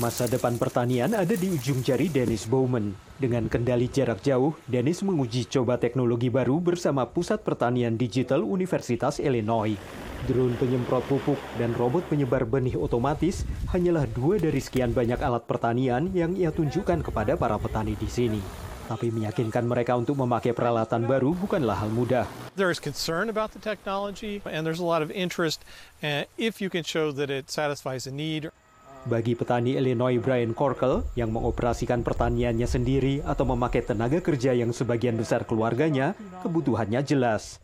Masa depan pertanian ada di ujung jari Dennis Bowman. Dengan kendali jarak jauh, Dennis menguji coba teknologi baru bersama Pusat Pertanian Digital Universitas Illinois. Drone penyemprot pupuk dan robot penyebar benih otomatis hanyalah dua dari sekian banyak alat pertanian yang ia tunjukkan kepada para petani di sini. Tapi meyakinkan mereka untuk memakai peralatan baru bukanlah hal mudah. There is concern about the technology and there's a lot of interest uh, if you can show that it satisfies a need bagi petani Illinois Brian Corkel yang mengoperasikan pertaniannya sendiri atau memakai tenaga kerja yang sebagian besar keluarganya, kebutuhannya jelas.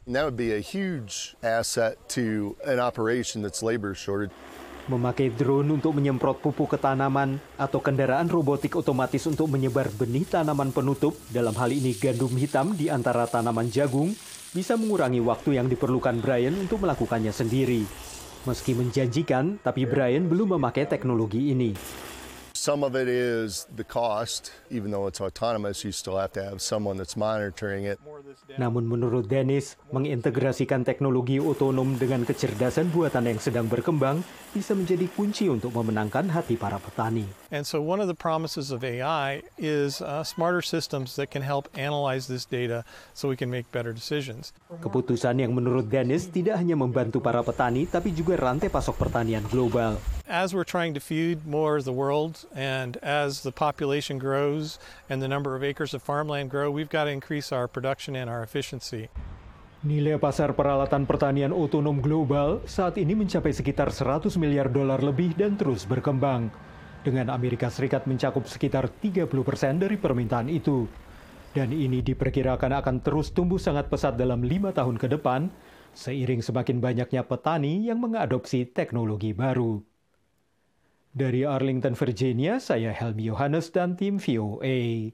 Memakai drone untuk menyemprot pupuk ke tanaman atau kendaraan robotik otomatis untuk menyebar benih tanaman penutup, dalam hal ini gandum hitam di antara tanaman jagung, bisa mengurangi waktu yang diperlukan Brian untuk melakukannya sendiri. Meski menjanjikan, tapi Brian belum memakai teknologi ini. Some of it is the cost, even though it's autonomous, you still have to have someone that's monitoring it. Namun menurut Dennis, mengintegrasikan teknologi otonom dengan kecerdasan buatan yang sedang berkembang bisa menjadi kunci untuk memenangkan hati para petani. And so one of the promises of AI is uh, smarter systems that can help analyze this data so we can make better decisions. Keputusan yang menurut Dennis tidak hanya membantu para petani tapi juga rantai pasok pertanian global. As we're trying to feed more of the world and as the population grows and the number of acres of farmland grow, we've got to increase our production and our efficiency. Nilai pasar peralatan pertanian otonom global saat ini mencapai sekitar 100 miliar dolar lebih dan terus berkembang. Dengan Amerika Serikat mencakup sekitar 30 persen dari permintaan itu. Dan ini diperkirakan akan terus tumbuh sangat pesat dalam lima tahun ke depan, seiring semakin banyaknya petani yang mengadopsi teknologi baru. Dari Arlington, Virginia, saya Helmi Yohanes dan tim VOA.